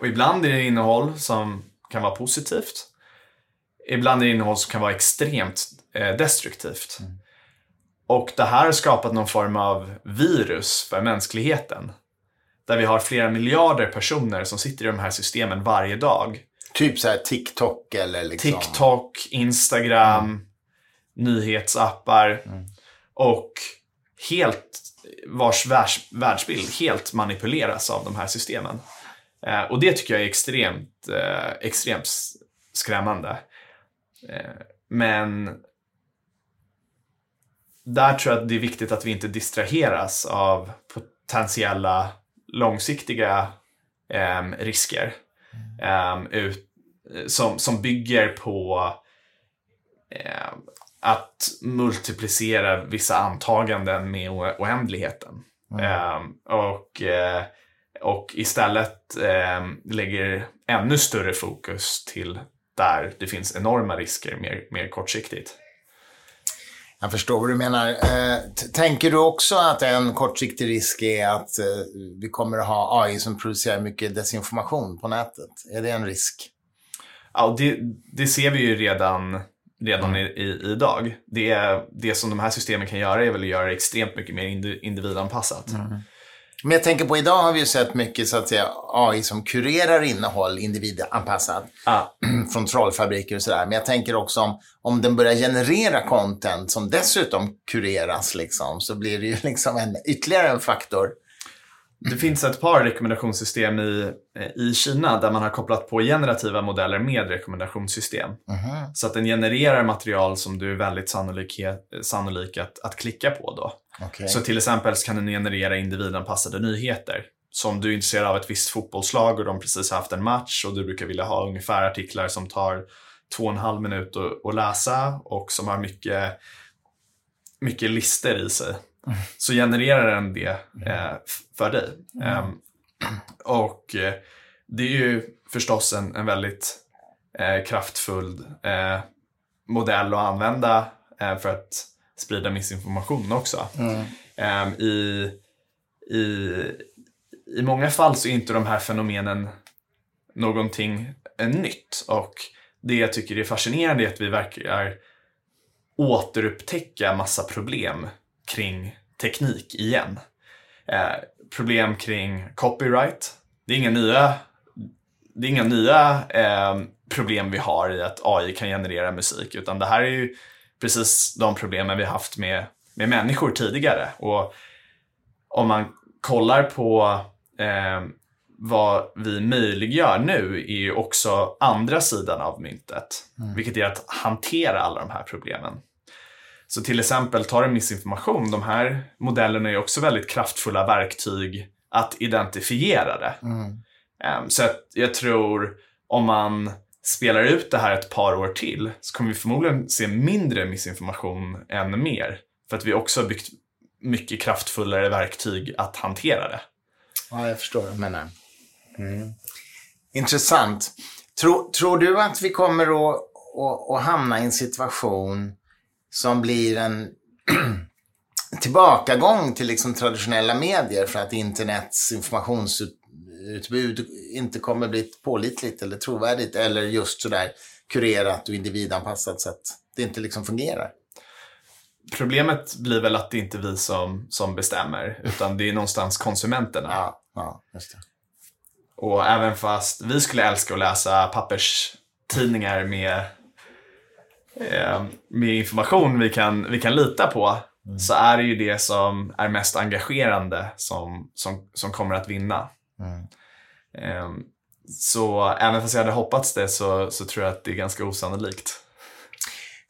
Och ibland är det innehåll som kan vara positivt. Ibland är det innehåll som kan vara extremt eh, destruktivt. Och det här har skapat någon form av virus för mänskligheten. Där vi har flera miljarder personer som sitter i de här systemen varje dag. Typ så här TikTok eller liksom... TikTok, Instagram, nyhetsappar och helt vars världs, världsbild helt manipuleras av de här systemen. Eh, och det tycker jag är extremt, eh, extremt skrämmande. Eh, men där tror jag att det är viktigt att vi inte distraheras av potentiella långsiktiga em, risker. Em, ut, som, som bygger på eh, att multiplicera vissa antaganden med oändligheten. Eh, och, eh, och istället eh, lägger ännu större fokus till där det finns enorma risker mer, mer kortsiktigt. Jag förstår vad du menar. Eh, tänker du också att en kortsiktig risk är att eh, vi kommer att ha AI som producerar mycket desinformation på nätet? Är det en risk? Ja, det, det ser vi ju redan, redan i, i, idag. Det, det som de här systemen kan göra är väl att göra det extremt mycket mer indi- individanpassat. Men jag tänker på idag har vi ju sett mycket så att säga AI som kurerar innehåll individanpassat Ja. från trollfabriker och sådär. Men jag tänker också om, om den börjar generera content som dessutom kureras liksom, så blir det ju liksom en, ytterligare en faktor. Det finns ett par rekommendationssystem i, i Kina där man har kopplat på generativa modeller med rekommendationssystem. Så att den genererar material som du är väldigt sannolik, sannolik att, att klicka på då. Okej. Så till exempel kan den generera individanpassade nyheter. Så om du är intresserad av ett visst fotbollslag och de precis har haft en match och du brukar vilja ha ungefär artiklar som tar två och en halv minut att, att läsa och som har mycket, mycket lister i sig. Så genererar den det eh, f- för dig. Ehm, och eh, det är ju förstås en, en väldigt eh, kraftfull eh, modell att använda eh, för att sprida missinformation också. Ehm, i, i, I många fall så är inte de här fenomenen någonting eh, nytt. Och det jag tycker är fascinerande är att vi verkar återupptäcka massa problem kring teknik igen. Eh, problem kring copyright. Det är inga nya, det är inga nya eh, problem vi har i att AI kan generera musik, utan det här är ju precis de problemen vi haft med, med människor tidigare. Och om man kollar på eh, vad vi möjliggör nu är ju också andra sidan av myntet, vilket är att hantera alla de här problemen. Så till exempel, tar du missinformation, de här modellerna är också väldigt kraftfulla verktyg att identifiera det. Ehm, Så jag tror om man spelar ut det här ett par år till så kommer vi förmodligen se mindre missinformation än mer. För att vi också har byggt mycket kraftfullare verktyg att hantera det. Ja, jag förstår vad du menar. Mm. Intressant. Tror, tror du att vi kommer att, att, att hamna i en situation som blir en tillbakagång till liksom traditionella medier för att internets informationsutbud inte kommer bli pålitligt eller trovärdigt eller just sådär kurerat och individanpassat så att det inte liksom fungerar? Problemet blir väl att det inte är vi som, som bestämmer, utan det är någonstans konsumenterna. Ja, ja just det. Och även fast vi skulle älska att läsa papperstidningar med, eh, med information vi kan, vi kan lita på, så är det ju det som är mest engagerande som, som, som kommer att vinna. Eh, så även fast jag hade hoppats det så, så tror jag att det är ganska osannolikt.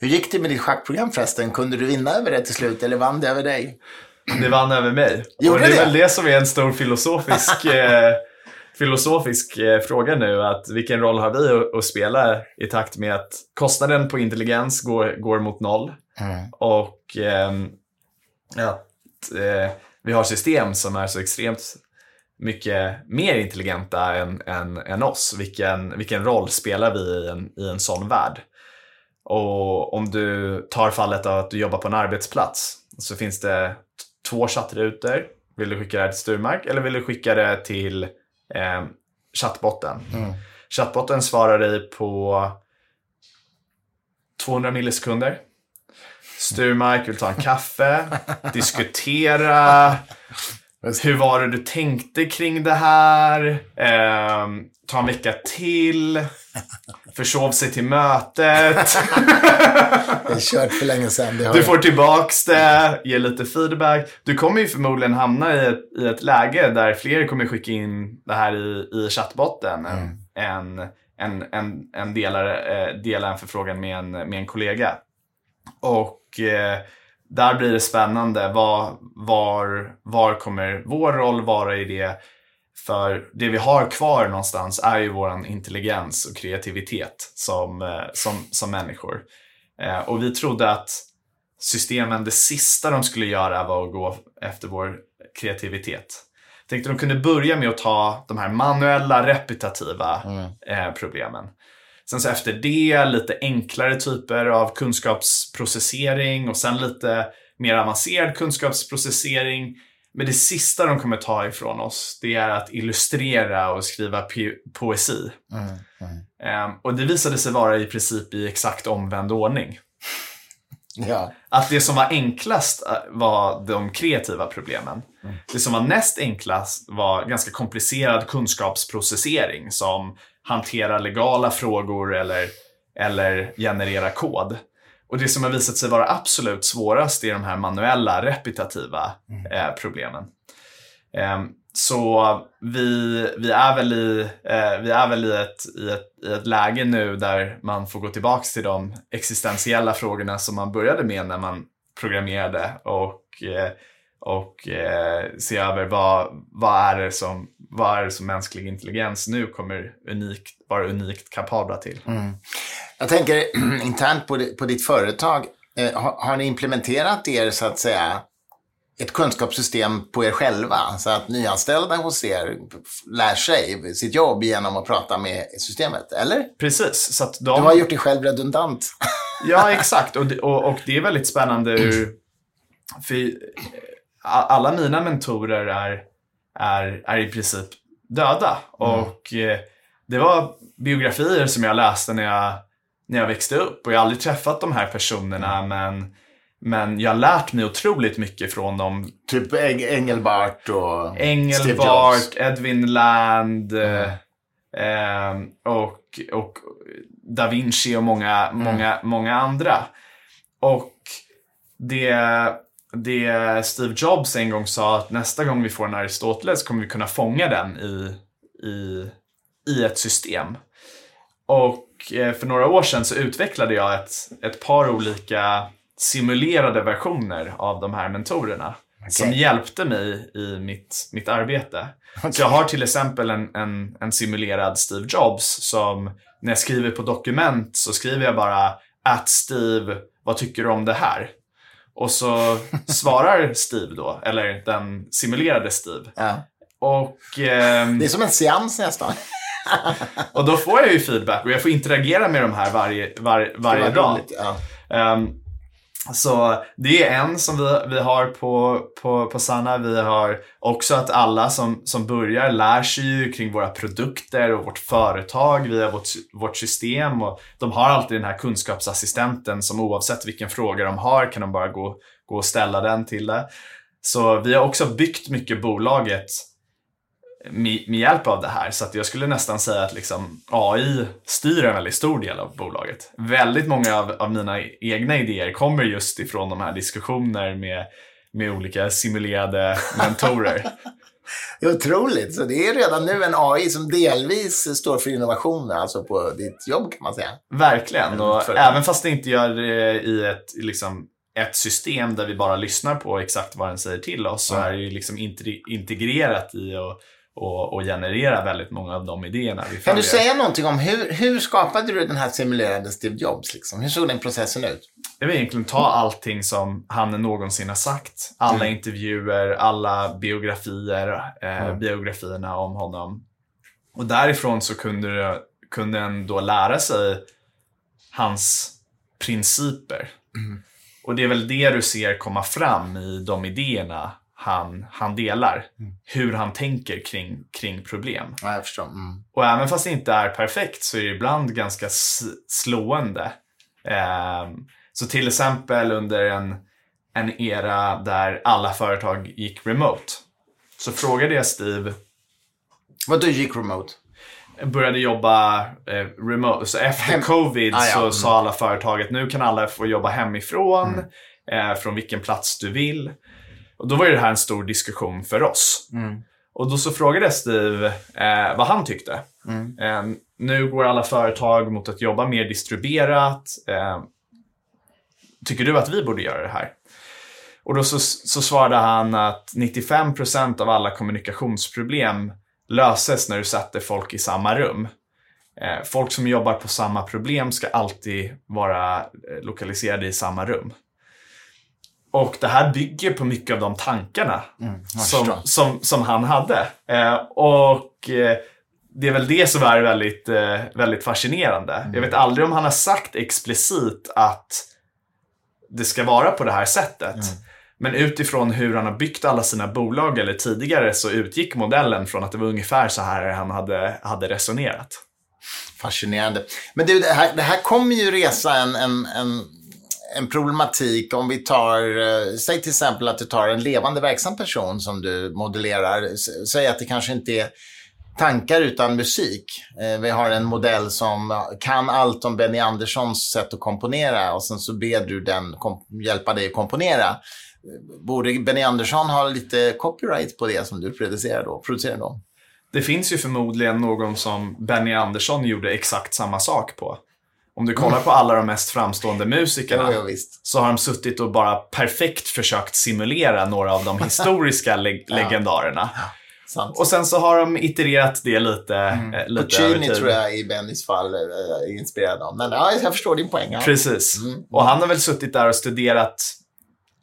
Hur gick det med ditt schackprogram förresten? Kunde du vinna över det till slut eller vann det över dig? Det vann över mig. Gjorde och det är det? väl det som är en stor filosofisk, eh, filosofisk eh, fråga nu. Att vilken roll har vi att, spela i takt med att kostnaden på intelligens går, går mot noll Mm. och ja, att, eh, vi har system som är så extremt mycket mer intelligenta än, än, än oss. Vilken, vilken roll spelar vi i en, i en sån värld? Och om du tar fallet av att du jobbar på en arbetsplats så finns det två chattrutor. Vill du skicka det till Sturmark eller vill du skicka det till eh, chattbotten? Mm. Chattbotten svarar dig på 200 millisekunder. Sturmark vill ta en kaffe, diskutera. Hur var det du tänkte kring det här? Ehm, ta en vecka till. Försov sig till mötet. Det är kört för länge sedan. Du får tillbaks det, ge lite feedback. Du kommer ju förmodligen hamna i ett, i ett läge där fler kommer skicka in det här i, i chattbotten Mm. än, än, än, än delar, eh, dela en förfrågan med en, med en kollega. Och eh, där blir det spännande. Var, var, var kommer vår roll vara i det? För det vi har kvar någonstans är ju vår intelligens och kreativitet som, eh, som, som människor. Eh, och vi trodde att systemen, det sista de skulle göra var att gå efter vår kreativitet. Tänkte de kunde börja med att ta de här manuella, repetitiva Mm. eh, problemen. Sen så efter det lite enklare typer av kunskapsprocessering och sen lite mer avancerad kunskapsprocessering. Men det sista de kommer ta ifrån oss, det är att illustrera och skriva po- poesi. Mm. Mm. Eh, och det visade sig vara i princip i exakt omvänd ordning. Ja. Att det som var enklast eh, var de kreativa problemen. Det som var näst enklast var ganska komplicerad kunskapsprocessering som hanterar legala frågor eller, eller generera kod. Och det som har visat sig vara absolut svårast är de här manuella, repetitiva eh, problemen. Ehm, så vi, vi är väl, i, eh, vi är väl i, ett, i, ett, i ett läge nu där man får gå tillbaka till de existentiella frågorna som man började med när man programmerade och, eh, och eh, se över vad, vad, är det som, vad är det som mänsklig intelligens nu kommer unikt, vara unikt kapabla till. Mm. Jag tänker internt på, på ditt företag. Eh, har, har ni implementerat er, så att säga, ett kunskapssystem på er själva? Så att nyanställda hos er lär sig sitt jobb genom att prata med systemet? Eller? Precis, så att Du de... har gjort dig själv redundant. Ja, exakt. Och det, och, och det är väldigt spännande ur... För alla mina mentorer är, är, är i princip döda. Och eh, det var biografier som jag läste när jag, när jag växte upp. Och jag har aldrig träffat de här personerna, men, men jag har lärt mig otroligt mycket från dem. typ Eng- Engelbart och Steve Engelbart, Jobs. Edwin Land Mm. eh, och, och Da Vinci och många, Mm. många, många andra. Och det, det Steve Jobs en gång sa att nästa gång vi får en Aristoteles kommer vi kunna fånga den i, i, i ett system. Och eh, för några år sedan så utvecklade jag ett, ett par olika simulerade versioner av de här mentorerna som hjälpte mig i mitt, mitt arbete. Så jag har till exempel en, en, en simulerad Steve Jobs som när jag skriver på dokument så skriver jag bara att Steve, vad tycker du om det här? Och så svarar Steve då, eller den simulerade Steve. Ja. Och, ehm, Det är som en seans nästan. och då får jag ju feedback och jag får interagera med de här varje, var, varje dag. roligt, Ja. Ehm, så det är en som vi, vi har på, på, på Sanna. Vi har också att alla som, som börjar lär sig ju kring våra produkter och vårt företag via vårt, vårt system. Och de har alltid den här kunskapsassistenten som oavsett vilken fråga de har kan de bara gå, gå och ställa den till det. Så vi har också byggt mycket bolaget med, med hjälp av det här. Så jag skulle nästan säga att liksom AI styr en väldigt stor del av bolaget. Väldigt många av, av mina egna idéer kommer just ifrån de här diskussioner med, med olika simulerade mentorer. Det är otroligt. Så det är redan nu en AI som delvis står för innovationer, alltså på ditt jobb kan man säga. Verkligen. Och För- även fast det inte gör det i ett, liksom, ett system där vi bara lyssnar på exakt vad den säger till oss så är det ju liksom inte- integrerat i att och, och generera väldigt många av de idéerna vi Kan följer. du säga någonting om hur, hur skapade du den här simulerade Steve Jobs? Liksom? Hur såg den processen ut? Jag vill egentligen ta allting som han någonsin har sagt. Alla intervjuer, alla biografier, eh, biografierna om honom. Och därifrån så kunde, det- kunde en då lära sig hans principer. Och det är väl det du ser komma fram i de idéerna han, han delar. Hur han tänker kring, kring problem. Ja, jag förstår. Mm. Och även fast det inte är perfekt så är det ibland ganska slående. Ehm, så till exempel under en, en era där alla företag gick remote. Så frågade jag Steve, Vad du gick remote? började jobba eh, remote. Så efter Hem- covid Ah, ja. så Mm. sa alla företag att nu kan alla få jobba hemifrån, eh, från vilken plats du vill. Och då var ju det här en stor diskussion för oss. Och då så frågade jag Steve eh, vad han tyckte. Eh, nu går alla företag mot att jobba mer distribuerat. Eh, tycker du att vi borde göra det här? Och då så, så svarade han att 95% av alla kommunikationsproblem löses när du sätter folk i samma rum. Eh, folk som jobbar på samma problem ska alltid vara eh, lokaliserade i samma rum. Och det här bygger på mycket av de tankarna jag som, som, som han hade. Eh, och eh, det är väl det som är väldigt, eh, väldigt fascinerande. Mm. Jag vet aldrig om han har sagt explicit att det ska vara på det här sättet. Mm. Men utifrån hur han har byggt alla sina bolag eller tidigare så utgick modellen från att det var ungefär så här han hade, hade resonerat. Fascinerande. Men du, det här, det här kommer ju resa en, en, en, en problematik om vi tar, eh, säg till exempel att du tar en levande verksam person som du modellerar. S- Säg att det kanske inte är tankar utan musik. Eh, Vi har en modell som kan allt om Benny Anderssons sätt att komponera och sen så ber du den hjälpa dig att komponera. Borde Benny Andersson ha lite copyright på det som du producerar då? Producerar då? Det finns ju förmodligen någon som Benny Andersson gjorde exakt samma sak på. Om du kollar på alla de mest framstående musikerna Ja, ja, visst. så har de suttit och bara perfekt försökt simulera några av de historiska le- legendarerna. Sant. Och sen så har de itererat det lite, eh, lite över Puccini tror jag i Bennys fall eh, är inspirerad av. Men ja, jag förstår din poäng. Ja. Precis. Mm. Och han har väl suttit där och studerat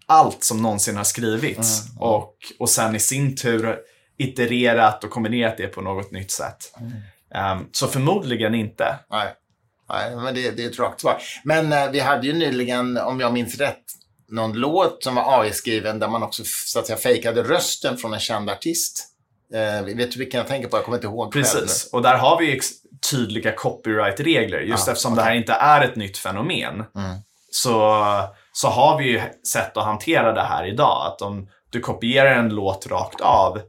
allt som någonsin har skrivits. Mm, Och, och sen i sin tur itererat och kombinerat det på något nytt sätt. Mm. Ehm, så förmodligen inte. Nej, Nej men det, det är ett rakt svar. Men eh, vi hade ju nyligen, om jag minns rätt, någon låt som var AI-skriven där man också så att säga fejkade rösten från en känd artist. Eh, vet du vilken jag tänker på? Jag kommer inte ihåg själv. Precis. Och där har vi tydliga copyright-regler. Just Ja, eftersom det här inte är ett nytt fenomen. Mm. Så, så har vi ju sätt att hantera det här idag. Att om du kopierar en låt rakt av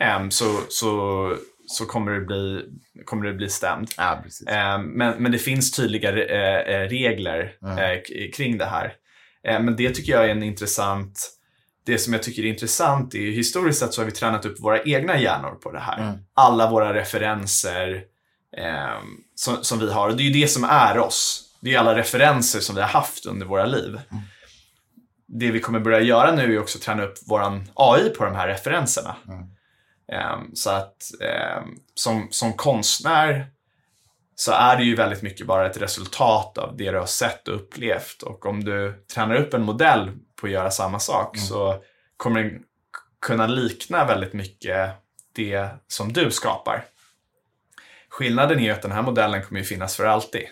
em, så, så, så kommer det bli, kommer det bli stämd. Ja, precis. Eh, Men, men det finns tydliga eh, eh, regler eh, kring det här. Eh, Men det tycker jag är en intressant... Det som jag tycker är intressant är ju historiskt sett så har vi tränat upp våra egna hjärnor på det här. Mm. Alla våra referenser eh, som, som vi har. Och det är ju det som är oss. Det är alla referenser som vi har haft under våra liv. Mm. Det vi kommer börja göra nu är också att träna upp våran AI på de här referenserna. Mm. Ehm, så att ehm, som, som konstnär så är det ju väldigt mycket bara ett resultat av det du har sett och upplevt. Och om du tränar upp en modell på att göra samma sak så kommer den kunna likna väldigt mycket det som du skapar. Skillnaden är att den här modellen kommer ju finnas för alltid.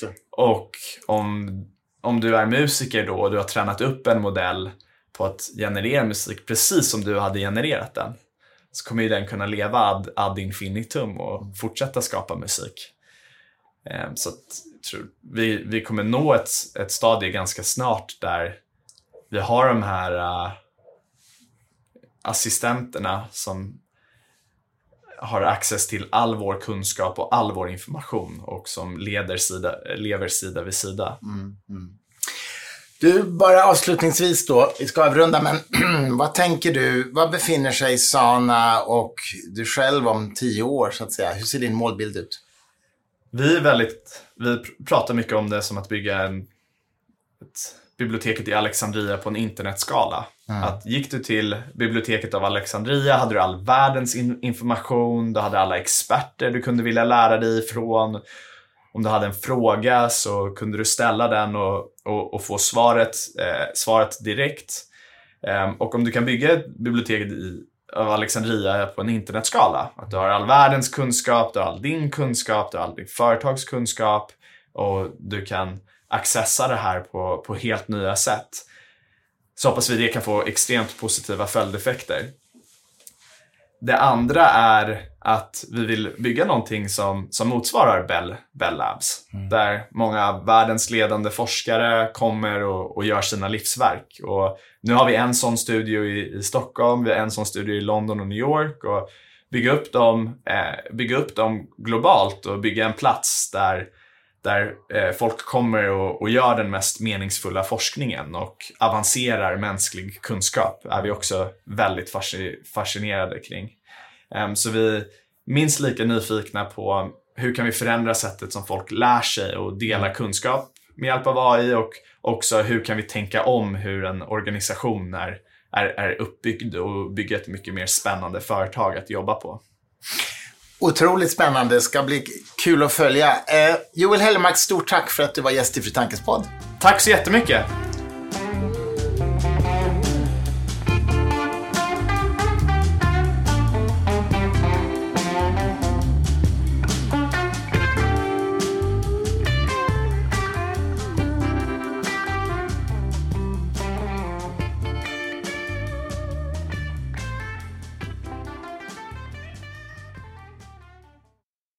Det. Och om, om du är musiker då och du har tränat upp en modell på att generera musik precis som du hade genererat den så kommer ju den kunna leva ad, ad infinitum och fortsätta skapa musik. Ehm, Så att, tror, vi, vi kommer nå ett, ett stadie ganska snart där vi har de här äh, assistenterna som har access till all vår kunskap och all vår information och som leder sida, lever sida vid sida. Du, bara avslutningsvis då, vi ska avrunda, men vad tänker du, vad befinner sig Sana och du själv om tio år så att säga? Hur ser din målbild ut? Vi är väldigt, vi pr- pratar mycket om det som att bygga en, ett biblioteket i Alexandria på en internetskala. Mm. Att gick du till biblioteket av Alexandria hade du all världens in information, du hade alla experter du kunde vilja lära dig ifrån. Om du hade en fråga så kunde du ställa den och, och, och få svaret, eh, svaret direkt. Eh, och om du kan bygga ett bibliotek i, av Alexandria på en internetskala, att du har all världens kunskap, du har all din kunskap, du har all din företagskunskap och du kan accessa det här på, på helt nya sätt så hoppas vi det kan få extremt positiva följdeffekter. Det andra är att vi vill bygga någonting som, som motsvarar Bell, Bell Labs. Mm. Där många av världens ledande forskare kommer och, och, gör sina livsverk. Och nu har vi en sån studio i, i Stockholm, vi har en sån studio i London och New York. Och bygga upp dem, eh, bygga upp dem globalt och bygga en plats där där eh, folk kommer och, och, gör den mest meningsfulla forskningen och avancerar mänsklig kunskap är vi också väldigt fascinerade kring. Um, så vi är minst lika nyfikna på hur kan vi förändra sättet som folk lär sig och delar mm. kunskap med hjälp av AI och också hur kan vi tänka om hur en organisation är, är, är uppbyggd och bygga ett mycket mer spännande företag att jobba på. Otroligt spännande. ska bli kul att följa. Eh, Joel Hellmark, stort tack för att du var gäst i Fri Tankes podd. Tack så jättemycket.